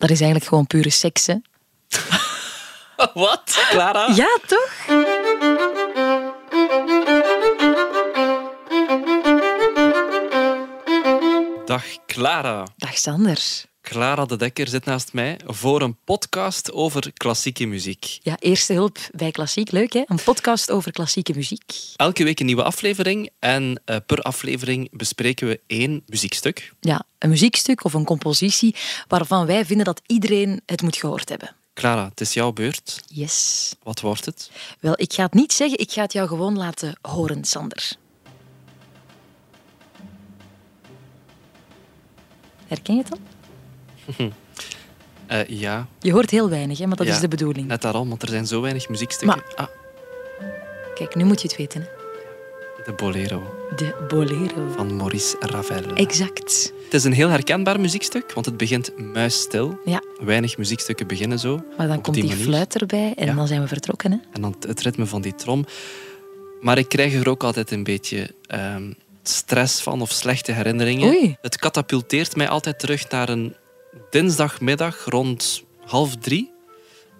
Dat is eigenlijk gewoon pure seks, hè? Wat, Clara? Ja, toch? Dag Clara. Dag Sander. Clara de Dekker zit naast mij voor een podcast over klassieke muziek. Ja, eerste hulp bij klassiek. Leuk, hè? Een podcast over klassieke muziek. Elke week een nieuwe aflevering en uh, per aflevering bespreken we één muziekstuk. Ja, een muziekstuk of een compositie waarvan wij vinden dat iedereen het moet gehoord hebben. Clara, het is jouw beurt. Yes. Wat wordt het? Wel, ik ga het niet zeggen, ik ga het jou gewoon laten horen, Sander. Herken je het al? Uh, ja. Je hoort heel weinig, hè, maar dat Ja, is de bedoeling. Net daarom, want er zijn zo weinig muziekstukken. Maar- Ah, Kijk, nu moet je het weten. Hè. de Bolero De Bolero. van Maurice Ravel. Exact. Het is een heel herkenbaar muziekstuk, want het begint muisstil. Ja, Weinig muziekstukken beginnen zo. maar dan komt die, fluit erbij en Ja. dan zijn we vertrokken. Hè. En dan het ritme van die trom. Maar ik krijg er ook altijd een beetje ehm, stress van of slechte herinneringen. Oei. Het katapulteert mij altijd terug naar een dinsdagmiddag rond half drie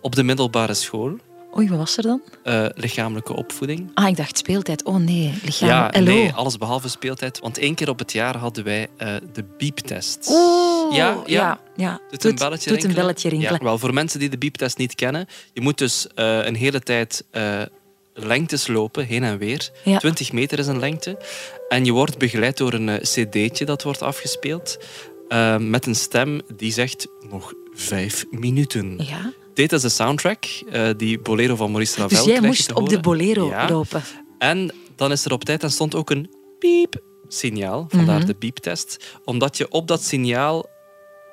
op de middelbare school. Oei, wat was er dan? Eh, lichamelijke opvoeding. Ah, ik dacht speeltijd. Oh nee, lichaam. Ja, nee, alles behalve speeltijd. Want één keer op het jaar hadden wij eh, de bieptest. Oeh, Ja, ja. ja. ja. Doet een belletje doet een rinkelen? belletje rinkelen. Ja, wel, voor mensen die de bieptest niet kennen, je moet dus eh, een hele tijd lengtes lopen, heen en weer. Ja. 20 meter is een lengte. En je wordt begeleid door een cd'tje dat wordt afgespeeld. Eh, met een stem die zegt nog vijf minuten. Ja. Dit is de soundtrack, eh, die Bolero van Maurice Ravel. Dus jij moest op de bolero Ja. lopen. En dan is er op tijd en stond ook een piep signaal, vandaar Mhm. de pieptest. Omdat je op dat signaal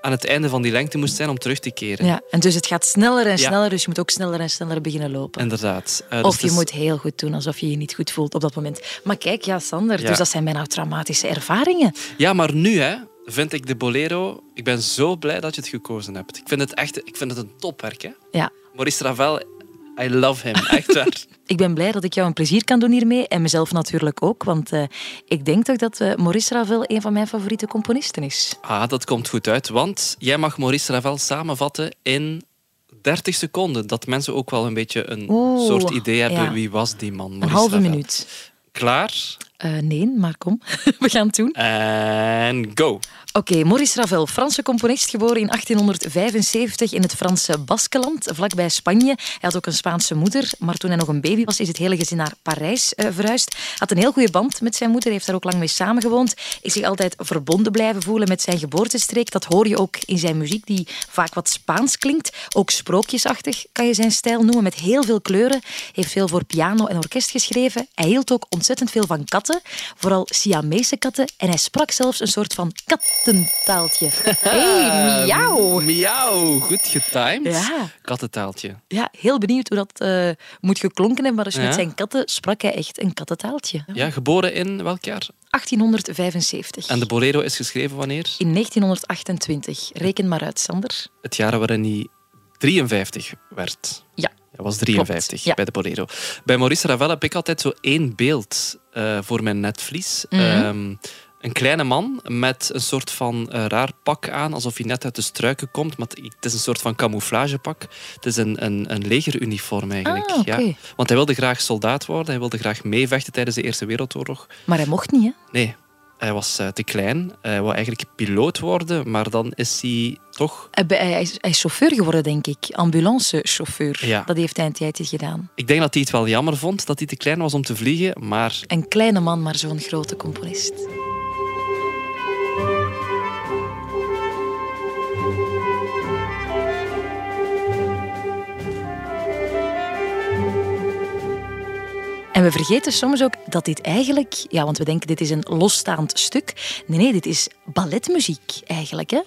aan het einde van die lengte moest zijn om terug te keren. Ja. En dus het gaat sneller en Ja. sneller, dus je moet ook sneller en sneller beginnen lopen. Inderdaad. Eh, dus of het je is- moet heel goed doen, alsof je je niet goed voelt op dat moment. Maar kijk, ja, Sander, Ja. dus dat zijn bijna traumatische ervaringen. Ja, maar nu hè, vind ik de Bolero... Ik ben zo blij dat je het gekozen hebt. Ik vind het echt ik vind het een topwerk. Hè? Ja. Maurice Ravel, I love him. Echt waar. Ik ben blij dat ik jou een plezier kan doen hiermee. En mezelf natuurlijk ook. Want eh, ik denk toch dat eh, Maurice Ravel een van mijn favoriete componisten is. ah, dat komt goed uit. Want jij mag Maurice Ravel samenvatten in 30 seconden. Dat mensen ook wel een beetje een soort idee hebben. ja. Wie was die man? Een Maurice halve Ravel. minuut. Klaar? Eh, nee, maar kom. We gaan het doen. En go. Oké, Maurice Ravel, Franse componist, geboren in 1875 in het Franse Baskeland, vlakbij Spanje. Hij had ook een Spaanse moeder, maar toen hij nog een baby was, is het hele gezin naar Parijs eh, verhuisd. Had een heel goede band met zijn moeder, heeft daar ook lang mee samengewoond. Is zich altijd verbonden blijven voelen met zijn geboortestreek. Dat hoor je ook in zijn muziek, die vaak wat Spaans klinkt. Ook sprookjesachtig kan je zijn stijl noemen, met heel veel kleuren. Heeft veel voor piano en orkest geschreven. Hij hield ook ontzettend veel van katten, vooral Siamese katten. En hij sprak zelfs een soort van kattentaaltje. Hey, miauw! Miauw, goed getimed. Ja. Kattentaaltje. Ja, heel benieuwd hoe dat eh, moet geklonken hebben. Maar Ja. met zijn katten sprak hij echt een kattentaaltje. Ja, geboren in welk jaar? 1875. En de Bolero is geschreven wanneer? In 1928. Reken maar uit, Sander. Het jaar waarin hij 53 werd. Ja. Hij was 53 Klopt, ja. bij de Bolero. Bij Maurice Ravel heb ik altijd zo één beeld eh, voor mijn netvlies. Mhm. Ehm, een kleine man met een soort van eh, raar pak aan, alsof hij net uit de struiken komt. Maar het is een soort van camouflagepak. Het is een, een, een legeruniform eigenlijk. Ah, ja. Want hij wilde graag soldaat worden, hij wilde graag meevechten tijdens de Eerste Wereldoorlog. Maar hij mocht niet, hè? Nee, hij was eh, te klein. Hij wou eigenlijk piloot worden, maar dan is hij toch... Hij is, hij is chauffeur geworden, denk ik. Ambulancechauffeur. Ja. Dat heeft hij een tijdje gedaan. Ik denk dat hij het wel jammer vond dat hij te klein was om te vliegen, maar Een kleine man, maar zo'n grote componist. En we vergeten soms ook dat dit eigenlijk, ja, want we denken dit is een losstaand stuk. Nee, nee, dit is balletmuziek eigenlijk. Hè?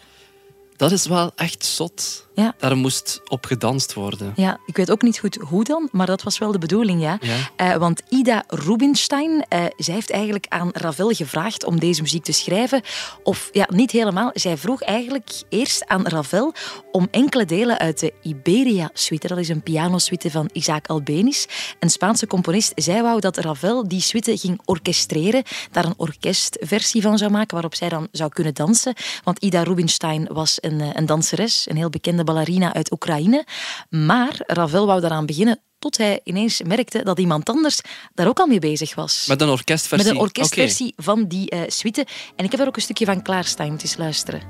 Dat is wel echt zot. Ja. Daar moest op gedanst worden. Ja, ik weet ook niet goed hoe dan, maar dat was wel de bedoeling, ja. Ja. Eh, want Ida Rubinstein, eh, zij heeft eigenlijk aan Ravel gevraagd om deze muziek te schrijven. Of ja, niet helemaal. Zij vroeg eigenlijk eerst aan Ravel om enkele delen uit de Iberia-suite, dat is een pianosuite van Isaac Albeniz, een Spaanse componist. Zij wou dat Ravel die suite ging orchestreren, daar een orkestversie van zou maken waarop zij dan zou kunnen dansen. Want Ida Rubinstein was een een, een danseres, een heel bekende ballerina uit Oekraïne. Maar Ravel wou daaraan beginnen tot hij ineens merkte dat iemand anders daar ook al mee bezig was. Met een orkestversie? Met een orkestversie van die uh, suite. En ik heb er ook een stukje van klaarstaan. Moet eens luisteren.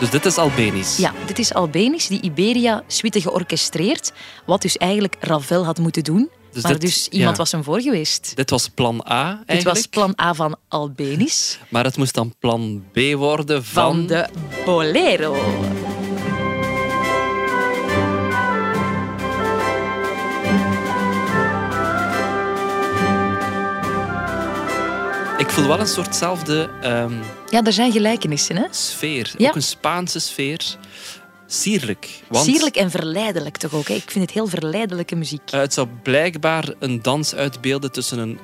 Dus dit is Albenisch? Ja, dit is Albenisch, die Iberia-suite georchestreerd. Wat dus eigenlijk Ravel had moeten doen. Dus maar dus iemand was hem voor geweest. Dit was plan A eigenlijk? Dit was plan A van Albenisch. Maar het moest dan plan B worden van... Van de Bolero. Ik voel wel een soortzelfde... Um, ja, er zijn gelijkenissen, hè? Sfeer. Ook een Spaanse sfeer. Sierlijk. Want... Sierlijk en verleidelijk toch ook. Hè? Ik vind het heel verleidelijke muziek. het zou blijkbaar een dans uitbeelden tussen een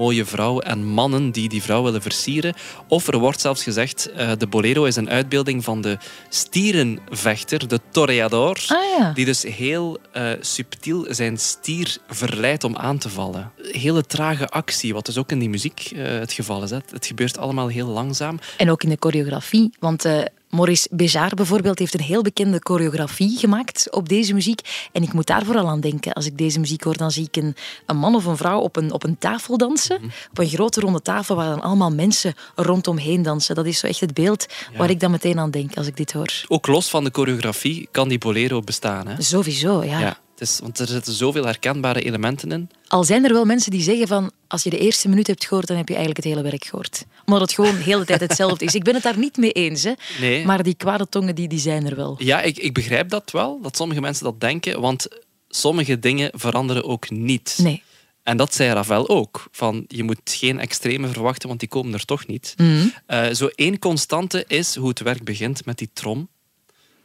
mooie vrouw en mannen die die vrouw willen versieren. Of er wordt zelfs gezegd, uh, de bolero is een uitbeelding van de stierenvechter, de toreador. Ah, ja. Die dus heel uh, subtiel zijn stier verleidt om aan te vallen. Hele trage actie, wat dus ook in die muziek uh, het geval is. Hè. Het gebeurt allemaal heel langzaam. En ook in de choreografie, want Maurice Béjart bijvoorbeeld heeft een heel bekende choreografie gemaakt op deze muziek. En ik moet daar vooral aan denken. Als ik deze muziek hoor, dan zie ik een, een man of een vrouw op een, op een tafel dansen. Mhm. Op een grote ronde tafel waar dan allemaal mensen rondomheen dansen. Dat is zo echt het beeld waar ik dan meteen aan denk als ik dit hoor. Ook los van de choreografie kan die bolero bestaan. Hè? Sowieso, ja. ja is, want er zitten zoveel herkenbare elementen in. Al zijn er wel mensen die zeggen van als je de eerste minuut hebt gehoord, dan heb je eigenlijk het hele werk gehoord. Omdat het gewoon de hele tijd hetzelfde is. Ik ben het daar niet mee eens. Hè. Nee. Maar die kwade tongen die, die zijn er wel. Ja, ik, ik begrijp dat wel, dat sommige mensen dat denken. Want sommige dingen veranderen ook niet. Nee. En dat zei Ravel ook. Van, je moet geen extreme verwachten, want die komen er toch niet. Mm zo één constante is hoe het werk begint met die trom.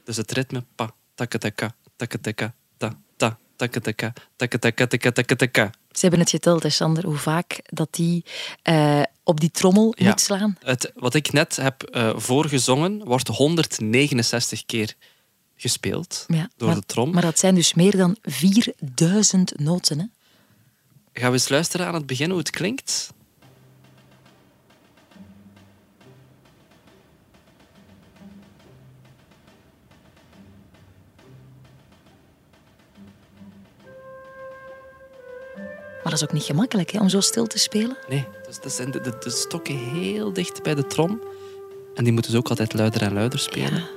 Dus het ritme pa, takataka, takataka, takataka, takataka, takataka. Ze hebben het geteld, hè, Sander, hoe vaak dat die uh, op die trommel ja. moet slaan. Het, wat ik net heb uh, voorgezongen, wordt 169 keer gespeeld ja, door maar, de trom. Maar dat zijn dus meer dan 4000 noten. Hè? Gaan we eens luisteren aan het begin hoe het klinkt? Maar dat is ook niet gemakkelijk hè, om zo stil te spelen. Nee, dus dat zijn de, de, de, stokken heel dicht bij de trom. En die moeten dus ook altijd luider en luider spelen. Ja.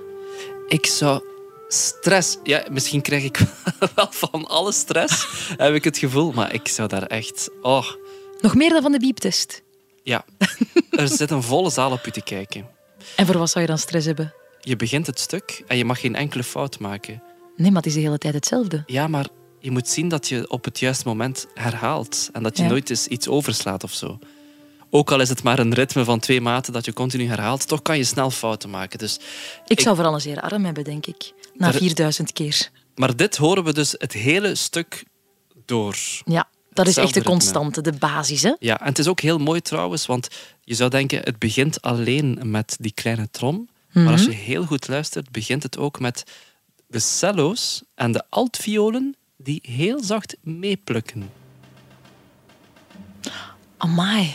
Ik zou stress... Ja, misschien krijg ik wel van alle stress, heb ik het gevoel. Maar ik zou daar echt... Oh. Nog meer dan van de bieptest? Ja. er zit een volle zaal op je te kijken. En voor wat zou je dan stress hebben? Je begint het stuk en je mag geen enkele fout maken. Nee, maar het is de hele tijd hetzelfde. Ja, maar je moet zien dat je op het juiste moment herhaalt. En dat je nooit eens iets overslaat of zo. Ook al is het maar een ritme van twee maten dat je continu herhaalt, toch kan je snel fouten maken. Dus ik, zou vooral een zeer arm hebben, denk ik. Na 4000 keer. Maar dit horen we dus het hele stuk door. Ja, dat is echt de constante, de basis. Hè? Ja, en het is ook heel mooi trouwens, want je zou denken, het begint alleen met die kleine trom. Maar als Mhm. je heel goed luistert, begint het ook met de cello's en de altviolen die heel zacht meeplukken. Amai.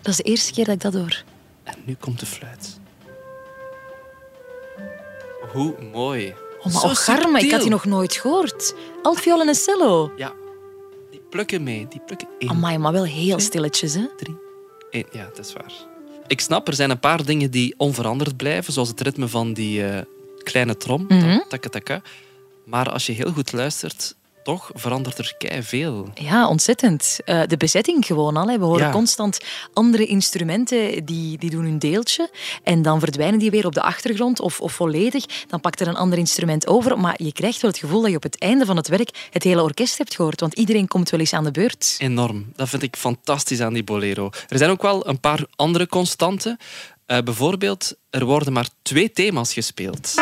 Dat is de eerste keer dat ik dat hoor. En nu komt de fluit. Hoe mooi. Oh, maar Zo Ogarme, ik had die nog nooit gehoord. Altviool en een cello. Ja, die plukken mee. Die plukken één, Amai, maar wel heel stilletjes, hè? drie. Ja, dat is waar. Ik snap, er zijn een paar dingen die onveranderd blijven, zoals het ritme van die eh, kleine trom. Mhm. Taka taka. Maar als je heel goed luistert, toch verandert er kei veel. Ja, ontzettend. Eh, de bezetting gewoon al. Hè. We horen Ja. constant andere instrumenten die, die doen hun deeltje. En dan verdwijnen die weer op de achtergrond of, of volledig. Dan pakt er een ander instrument over. Maar je krijgt wel het gevoel dat je op het einde van het werk het hele orkest hebt gehoord. Want iedereen komt wel eens aan de beurt. Enorm. Dat vind ik fantastisch aan die bolero. Er zijn ook wel een paar andere constanten. Eh, bijvoorbeeld, er worden maar twee thema's gespeeld.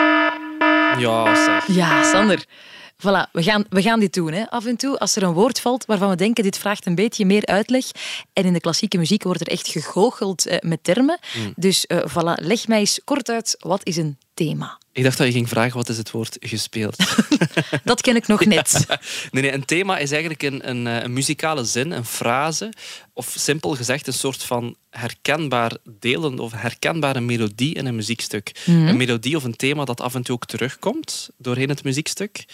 Ja, zeg. Ja, Sander. Voilà, we gaan, we gaan dit doen. Hè. Af en toe, als er een woord valt waarvan we denken dit vraagt een beetje meer uitleg. En in de klassieke muziek wordt er echt gegoocheld eh, met termen. Dus eh, voilà, leg mij eens kort uit, wat is een thema? Ik dacht dat je ging vragen wat is het woord gespeeld. dat ken ik nog net. Nee, nee, een thema is eigenlijk een, een, eh, een, muzikale zin, een frase, of simpel gezegd een soort van herkenbaar delen of herkenbare melodie in een muziekstuk. Mhm. Een melodie of een thema dat af en toe ook terugkomt doorheen het muziekstuk.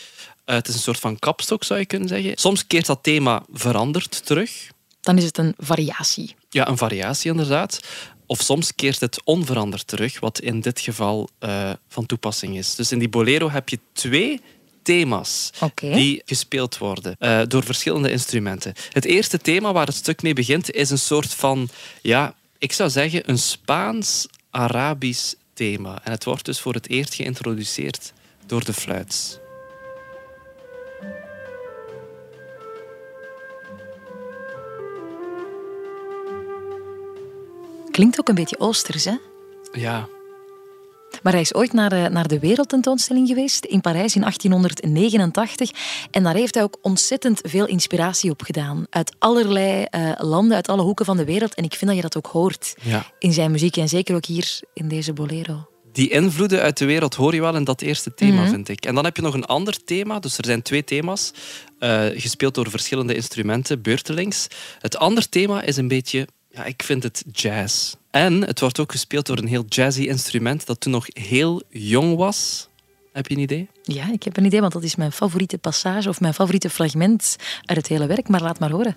Uh, het is een soort van kapstok, zou je kunnen zeggen. Soms keert dat thema veranderd terug. Dan is het een variatie. Ja, een variatie inderdaad. Of soms keert het onveranderd terug, wat in dit geval uh, van toepassing is. Dus in die bolero heb je twee thema's okay. die gespeeld worden uh, door verschillende instrumenten. Het eerste thema waar het stuk mee begint is een soort van, ja, ik zou zeggen een Spaans-Arabisch thema. En het wordt dus voor het eerst geïntroduceerd door de fluit. Klinkt ook een beetje Oosters, hè? Ja. Maar hij is ooit naar de, naar de wereldtentoonstelling geweest in Parijs in 1889. En daar heeft hij ook ontzettend veel inspiratie op gedaan. Uit allerlei uh, landen, uit alle hoeken van de wereld. En ik vind dat je dat ook hoort ja. in zijn muziek. En zeker ook hier in deze bolero. Die invloeden uit de wereld hoor je wel in dat eerste thema, mm -hmm. vind ik. En dan heb je nog een ander thema. Dus er zijn twee thema's, uh, gespeeld door verschillende instrumenten, beurtelings. Het andere thema is een beetje ja, ik vind het jazz. En het wordt ook gespeeld door een heel jazzy instrument dat toen nog heel jong was. Heb je een idee? Ja, ik heb een idee, want dat is mijn favoriete passage of mijn favoriete fragment uit het hele werk. Maar laat maar horen.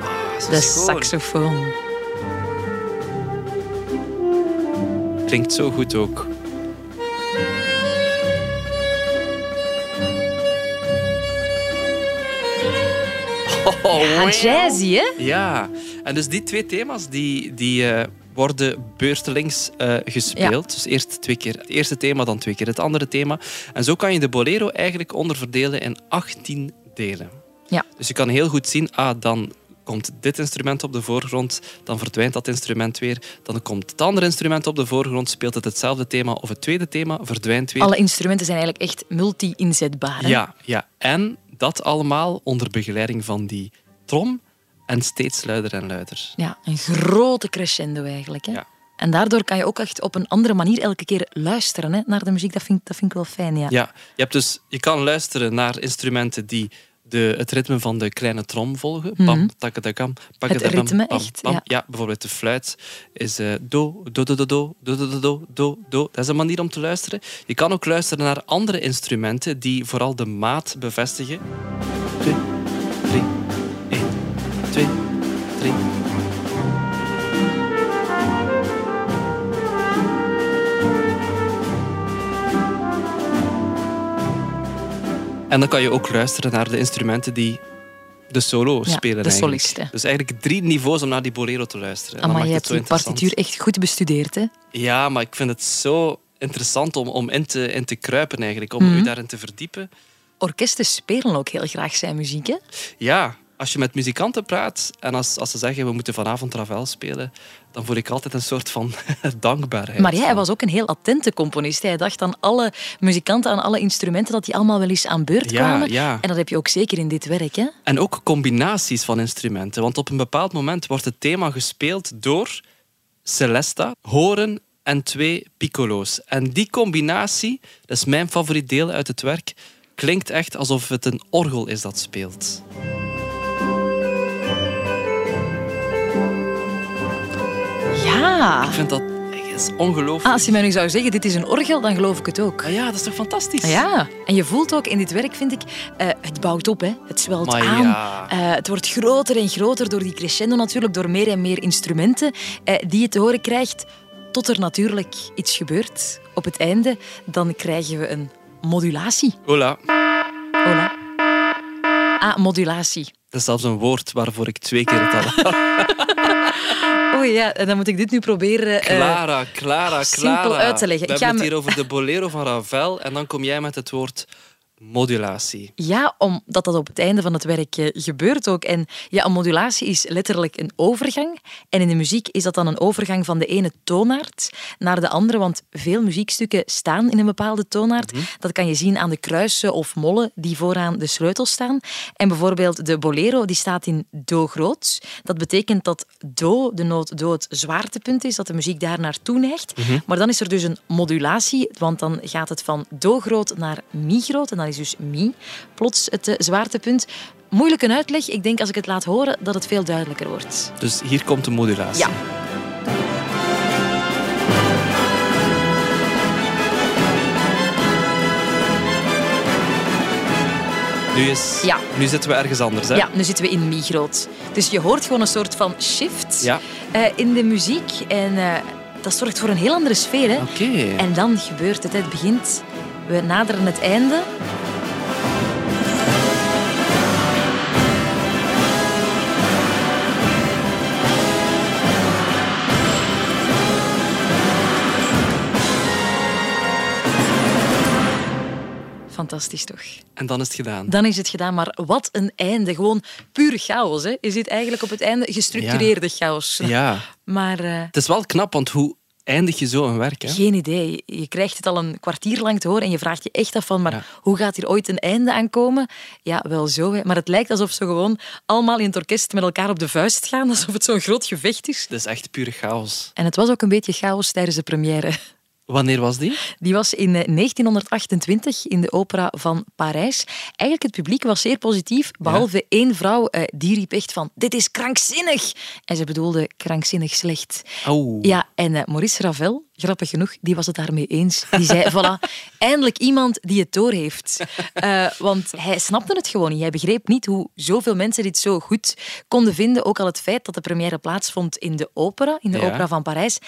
Ah, De saxofoon. Klinkt zo goed ook. Oh, ja, jazzy, hè? Ja, en dus die twee thema's die, die uh, worden beurtelings uh, gespeeld. Ja. Dus eerst twee keer het eerste thema, dan twee keer het andere thema. En zo kan je de bolero eigenlijk onderverdelen in 18 delen. Ja. Dus je kan heel goed zien, ah, dan komt dit instrument op de voorgrond, dan verdwijnt dat instrument weer. Dan komt het andere instrument op de voorgrond, speelt het hetzelfde thema of het tweede thema, verdwijnt weer. Alle instrumenten zijn eigenlijk echt multi-inzetbaar. Ja, ja, en dat allemaal onder begeleiding van die trom en steeds luider en luider. Ja, een grote crescendo eigenlijk. Hè? Ja. En daardoor kan je ook echt op een andere manier elke keer luisteren hè, naar de muziek. Dat vind, dat vind ik wel fijn, ja. Ja, je, hebt dus, je kan luisteren naar instrumenten die de, het ritme van de kleine trom volgen. Mhm. Takadakam, Het ritme, echt, pam. ja. ja, bijvoorbeeld de fluit is eh, do, do, do, do, do, do, do, do, do, do, do. Dat is een manier om te luisteren. Je kan ook luisteren naar andere instrumenten die vooral de maat bevestigen. En dan kan je ook luisteren naar de instrumenten die de solo Ja, spelen. de eigenlijk. solisten. Dus eigenlijk drie niveaus om naar die bolero te luisteren. Maar je hebt interessant. partituur echt goed bestudeerd, hè? Ja, maar ik vind het zo interessant om, om in, te, in te kruipen eigenlijk, om Mhm. u daarin te verdiepen. Orkesten spelen ook heel graag zijn muziek, hè? Ja, als je met muzikanten praat en als, als ze zeggen we moeten vanavond Ravel spelen, dan voel ik altijd een soort van dankbaarheid. Maar jij was ook een heel attente componist. Hij dacht aan alle muzikanten, aan alle instrumenten, dat die allemaal wel eens aan beurt Ja, kwamen. ja. En dat heb je ook zeker in dit werk, hè? En ook combinaties van instrumenten. Want op een bepaald moment wordt het thema gespeeld door Celesta, horen en twee piccolo's. En die combinatie, dat is mijn favoriet deel uit het werk, klinkt echt alsof het een orgel is dat speelt. Ja. Ik vind dat is ongelooflijk. Ah, als je mij nu zou zeggen, dit is een orgel, dan geloof ik het ook. Ah ja, dat is toch fantastisch? Ja, en je voelt ook in dit werk, vind ik, eh, het bouwt op, hè. het zwelt Maar aan. ja. Eh, het wordt groter en groter door die crescendo natuurlijk, door meer en meer instrumenten eh, die je te horen krijgt, tot er natuurlijk iets gebeurt. Op het einde, dan krijgen we een modulatie. Hola. Hola. Ah, modulatie. Dat is zelfs een woord waarvoor ik twee keer het al Oei, ja, en dan moet ik dit nu proberen... eh, Clara, Clara, simpel Clara. uit te leggen. We Ik ga hebben het me- hier over de bolero van Ravel en dan kom jij met het woord modulatie. Ja, omdat dat op het einde van het werk eh, gebeurt ook. En ja, een modulatie is letterlijk een overgang. En in de muziek is dat dan een overgang van de ene toonaard naar de andere. Want veel muziekstukken staan in een bepaalde toonaard. Dat kan je zien aan de kruisen of mollen die vooraan de sleutel staan. En bijvoorbeeld de bolero die staat in do groot. Dat betekent dat do, de noot do, het zwaartepunt is, dat de muziek daar naartoe neigt. Maar dan is er dus een modulatie, want dan gaat het van do groot naar mi groot. En dan is dus mi plots het eh, zwaartepunt. Moeilijk een uitleg. Ik denk als ik het laat horen dat het veel duidelijker wordt. Dus hier komt de modulatie. Ja. Nu, is, Ja. nu zitten we ergens anders. Hè? Ja, nu zitten we in mi groot. Dus je hoort gewoon een soort van shift Ja. eh, in de muziek. En eh, dat zorgt voor een heel andere sfeer. Hè? Oké. En dan gebeurt het. Het begint. We naderen het einde. Fantastisch toch? En dan is het gedaan. Dan is het gedaan, maar wat een einde. Gewoon pure chaos. Hè? Je zit eigenlijk op het einde gestructureerde chaos. Ja. Maar eh, Het is wel knap, want hoe eindig je zo een werk? Hè? geen idee. Je krijgt het al een kwartier lang te horen en je vraagt je echt af van, maar Ja. hoe gaat hier ooit een einde aankomen? Ja, wel zo. Hè. Maar het lijkt alsof ze gewoon allemaal in het orkest met elkaar op de vuist gaan. Alsof het zo'n groot gevecht is. Het is echt pure chaos. En het was ook een beetje chaos tijdens de première. Wanneer was die? Die was in eh, 1928 in de opera van Parijs. Eigenlijk het publiek was zeer positief, behalve één vrouw, eh, die riep echt van dit is krankzinnig. En ze bedoelde krankzinnig slecht. Oh. Ja, en eh, Maurice Ravel, grappig genoeg, die was het daarmee eens. Die zei, voilà, eindelijk iemand die het doorheeft. Eh want hij snapte het gewoon niet. Hij begreep niet hoe zoveel mensen dit zo goed konden vinden. Ook al het feit dat de première plaatsvond in de opera, in de Ja. opera van Parijs.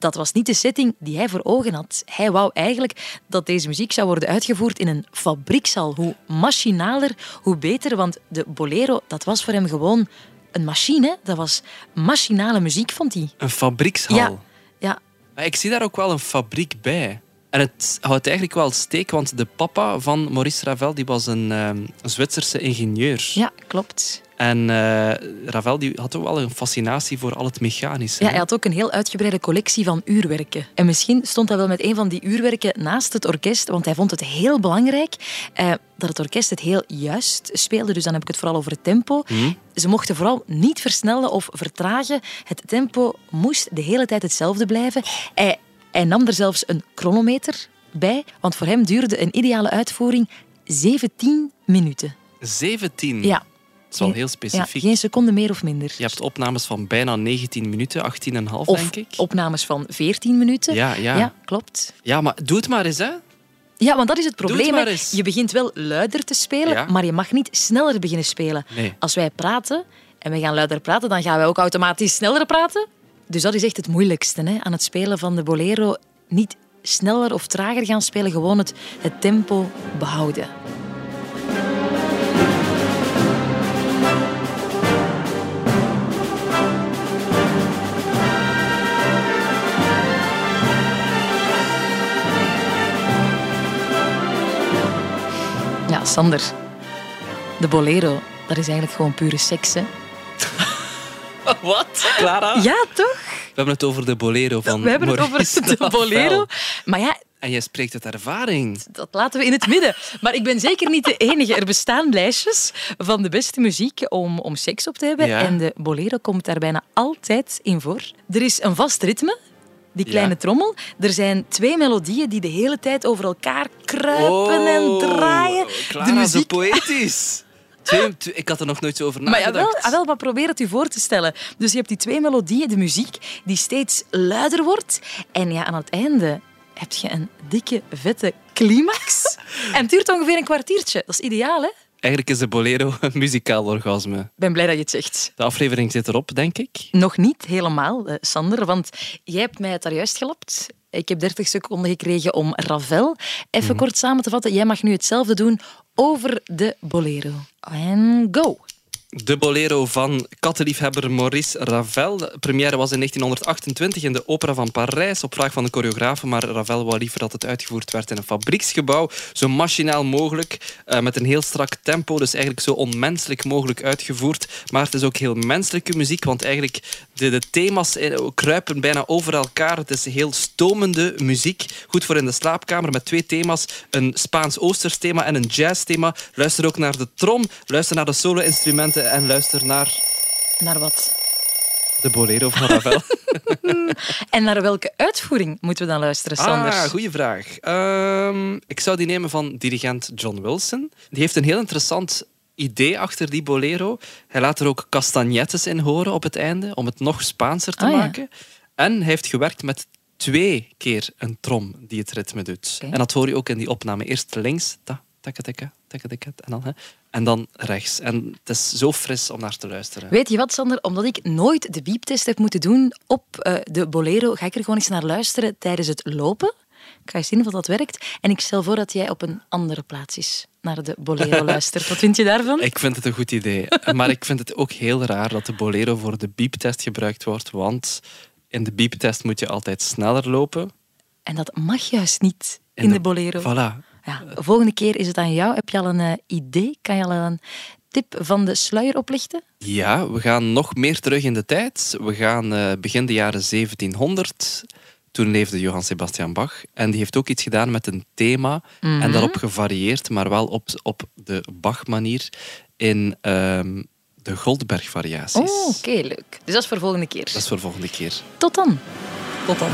Dat was niet de setting die hij voor ogen had. Hij wou eigenlijk dat deze muziek zou worden uitgevoerd in een fabriekshal. Hoe machinaler, hoe beter. Want de bolero, dat was voor hem gewoon een machine. Dat was machinale muziek, vond hij. Een fabriekshal. Ja, ja, Maar ik zie daar ook wel een fabriek bij. En het houdt eigenlijk wel steek, want de papa van Maurice Ravel die was een ehm, Zwitserse ingenieur. ja, klopt. En eh, Ravel die had ook wel een fascinatie voor al het mechanische. Ja, hè? hij had ook een heel uitgebreide collectie van uurwerken. En misschien stond hij wel met een van die uurwerken naast het orkest, want hij vond het heel belangrijk eh, dat het orkest het heel juist speelde. Dus dan heb ik het vooral over het tempo. Ze mochten vooral niet versnellen of vertragen. Het tempo moest de hele tijd hetzelfde blijven. Hij, hij nam er zelfs een chronometer bij, want voor hem duurde een ideale uitvoering 17 minuten. 17. Ja. Dat is wel heel Ja, specifiek. geen seconde meer of minder. Je hebt opnames van bijna 19 minuten, 18,5 Of denk ik. opnames van 14 minuten. Ja, ja. ja, klopt. Ja, maar doe het maar eens, hè. Ja, want dat is het Doe het probleem. eens. Je begint wel luider te spelen, Ja. maar je mag niet sneller beginnen spelen. Nee. Als wij praten en we gaan luider praten, dan gaan wij ook automatisch sneller praten. Dus dat is echt het moeilijkste hè, aan het spelen van de bolero. Niet sneller of trager gaan spelen, gewoon het, het tempo behouden. Sander. De bolero, dat is eigenlijk gewoon pure seks, hè? Wat? Clara? Ja, toch? We hebben het over de bolero van We hebben het over de bolero. Maar ja, En jij spreekt uit ervaring. dat laten we in het midden. Maar ik ben zeker niet de enige. Er bestaan lijstjes van de beste muziek om, om seks op te hebben. Ja. En de bolero komt daar bijna altijd in voor. Er is een vast ritme. Die kleine Ja. trommel. Er zijn twee melodieën die de hele tijd over elkaar kruipen en draaien. Oh, Clara, de zo muziek poëtisch. Twee, twee- ik had er nog nooit zo over Maar nagedacht. jawel, ah, wel, maar probeer het u voor te stellen. Dus je hebt die twee melodieën, de muziek, die steeds luider wordt. En ja, aan het einde heb je een dikke, vette climax. en het duurt ongeveer een kwartiertje. Dat is ideaal, hè? Eigenlijk is de bolero een muzikaal orgasme. Ik ben blij dat je het zegt. De aflevering zit erop, denk ik. Nog niet helemaal, eh, Sander, want jij hebt mij het daar juist gelapt. Ik heb 30 seconden gekregen om Ravel even kort samen te vatten. Jij mag nu hetzelfde doen over de bolero. En go! De bolero van kattenliefhebber Maurice Ravel. De première was in 1928 in de Opera van Parijs op vraag van de choreografen, maar Ravel wou liever dat het uitgevoerd werd in een fabrieksgebouw, zo machinaal mogelijk, uh, met een heel strak tempo, dus eigenlijk zo onmenselijk mogelijk uitgevoerd. Maar het is ook heel menselijke muziek, want eigenlijk de, de thema's eh, kruipen bijna over elkaar. Het is heel stomende muziek, goed voor in de slaapkamer, met twee thema's, een Spaans-Oosters thema en een jazz-thema. Luister ook naar de trom, luister naar de solo-instrumenten en luister naar... Naar wat? De bolero van Ravel. en naar welke uitvoering moeten we dan luisteren, Sanders? Ah, goede vraag. Ehm, ik zou die nemen van dirigent John Wilson. Die heeft een heel interessant idee achter die bolero. Hij laat er ook castagnettes in horen op het einde, om het nog Spaanser te ah, maken. En hij heeft gewerkt met twee keer een trom die het ritme doet. En dat hoor je ook in die opname. Eerst links, ta, taka, taka, en dan, hè, en dan rechts. En het is zo fris om naar te luisteren. Weet je wat, Sander? Omdat ik nooit de bieptest heb moeten doen op uh, de Bolero, ga ik er gewoon eens naar luisteren tijdens het lopen. Ik ga je zien of dat werkt. En ik stel voor dat jij op een andere plaats is naar de Bolero luistert. Wat vind je daarvan? Ik vind het een goed idee. Maar ik vind het ook heel raar dat de Bolero voor de bieptest gebruikt wordt. Want in de bieptest moet je altijd sneller lopen. En dat mag juist niet in, de, de Bolero. Voilà. Ja, volgende keer is het aan jou. Heb je al een uh, idee? Kan je al een tip van de sluier oplichten? Ja, we gaan nog meer terug in de tijd. We gaan uh, begin de jaren 1700. Toen leefde Johann Sebastian Bach. En die heeft ook iets gedaan met een thema. En mhm. daarop gevarieerd, maar wel op, op de Bach-manier. In um, de Goldberg-variaties. Oh, oké, leuk. Dus dat is voor volgende keer. Dat is voor volgende keer. Tot dan. Tot dan.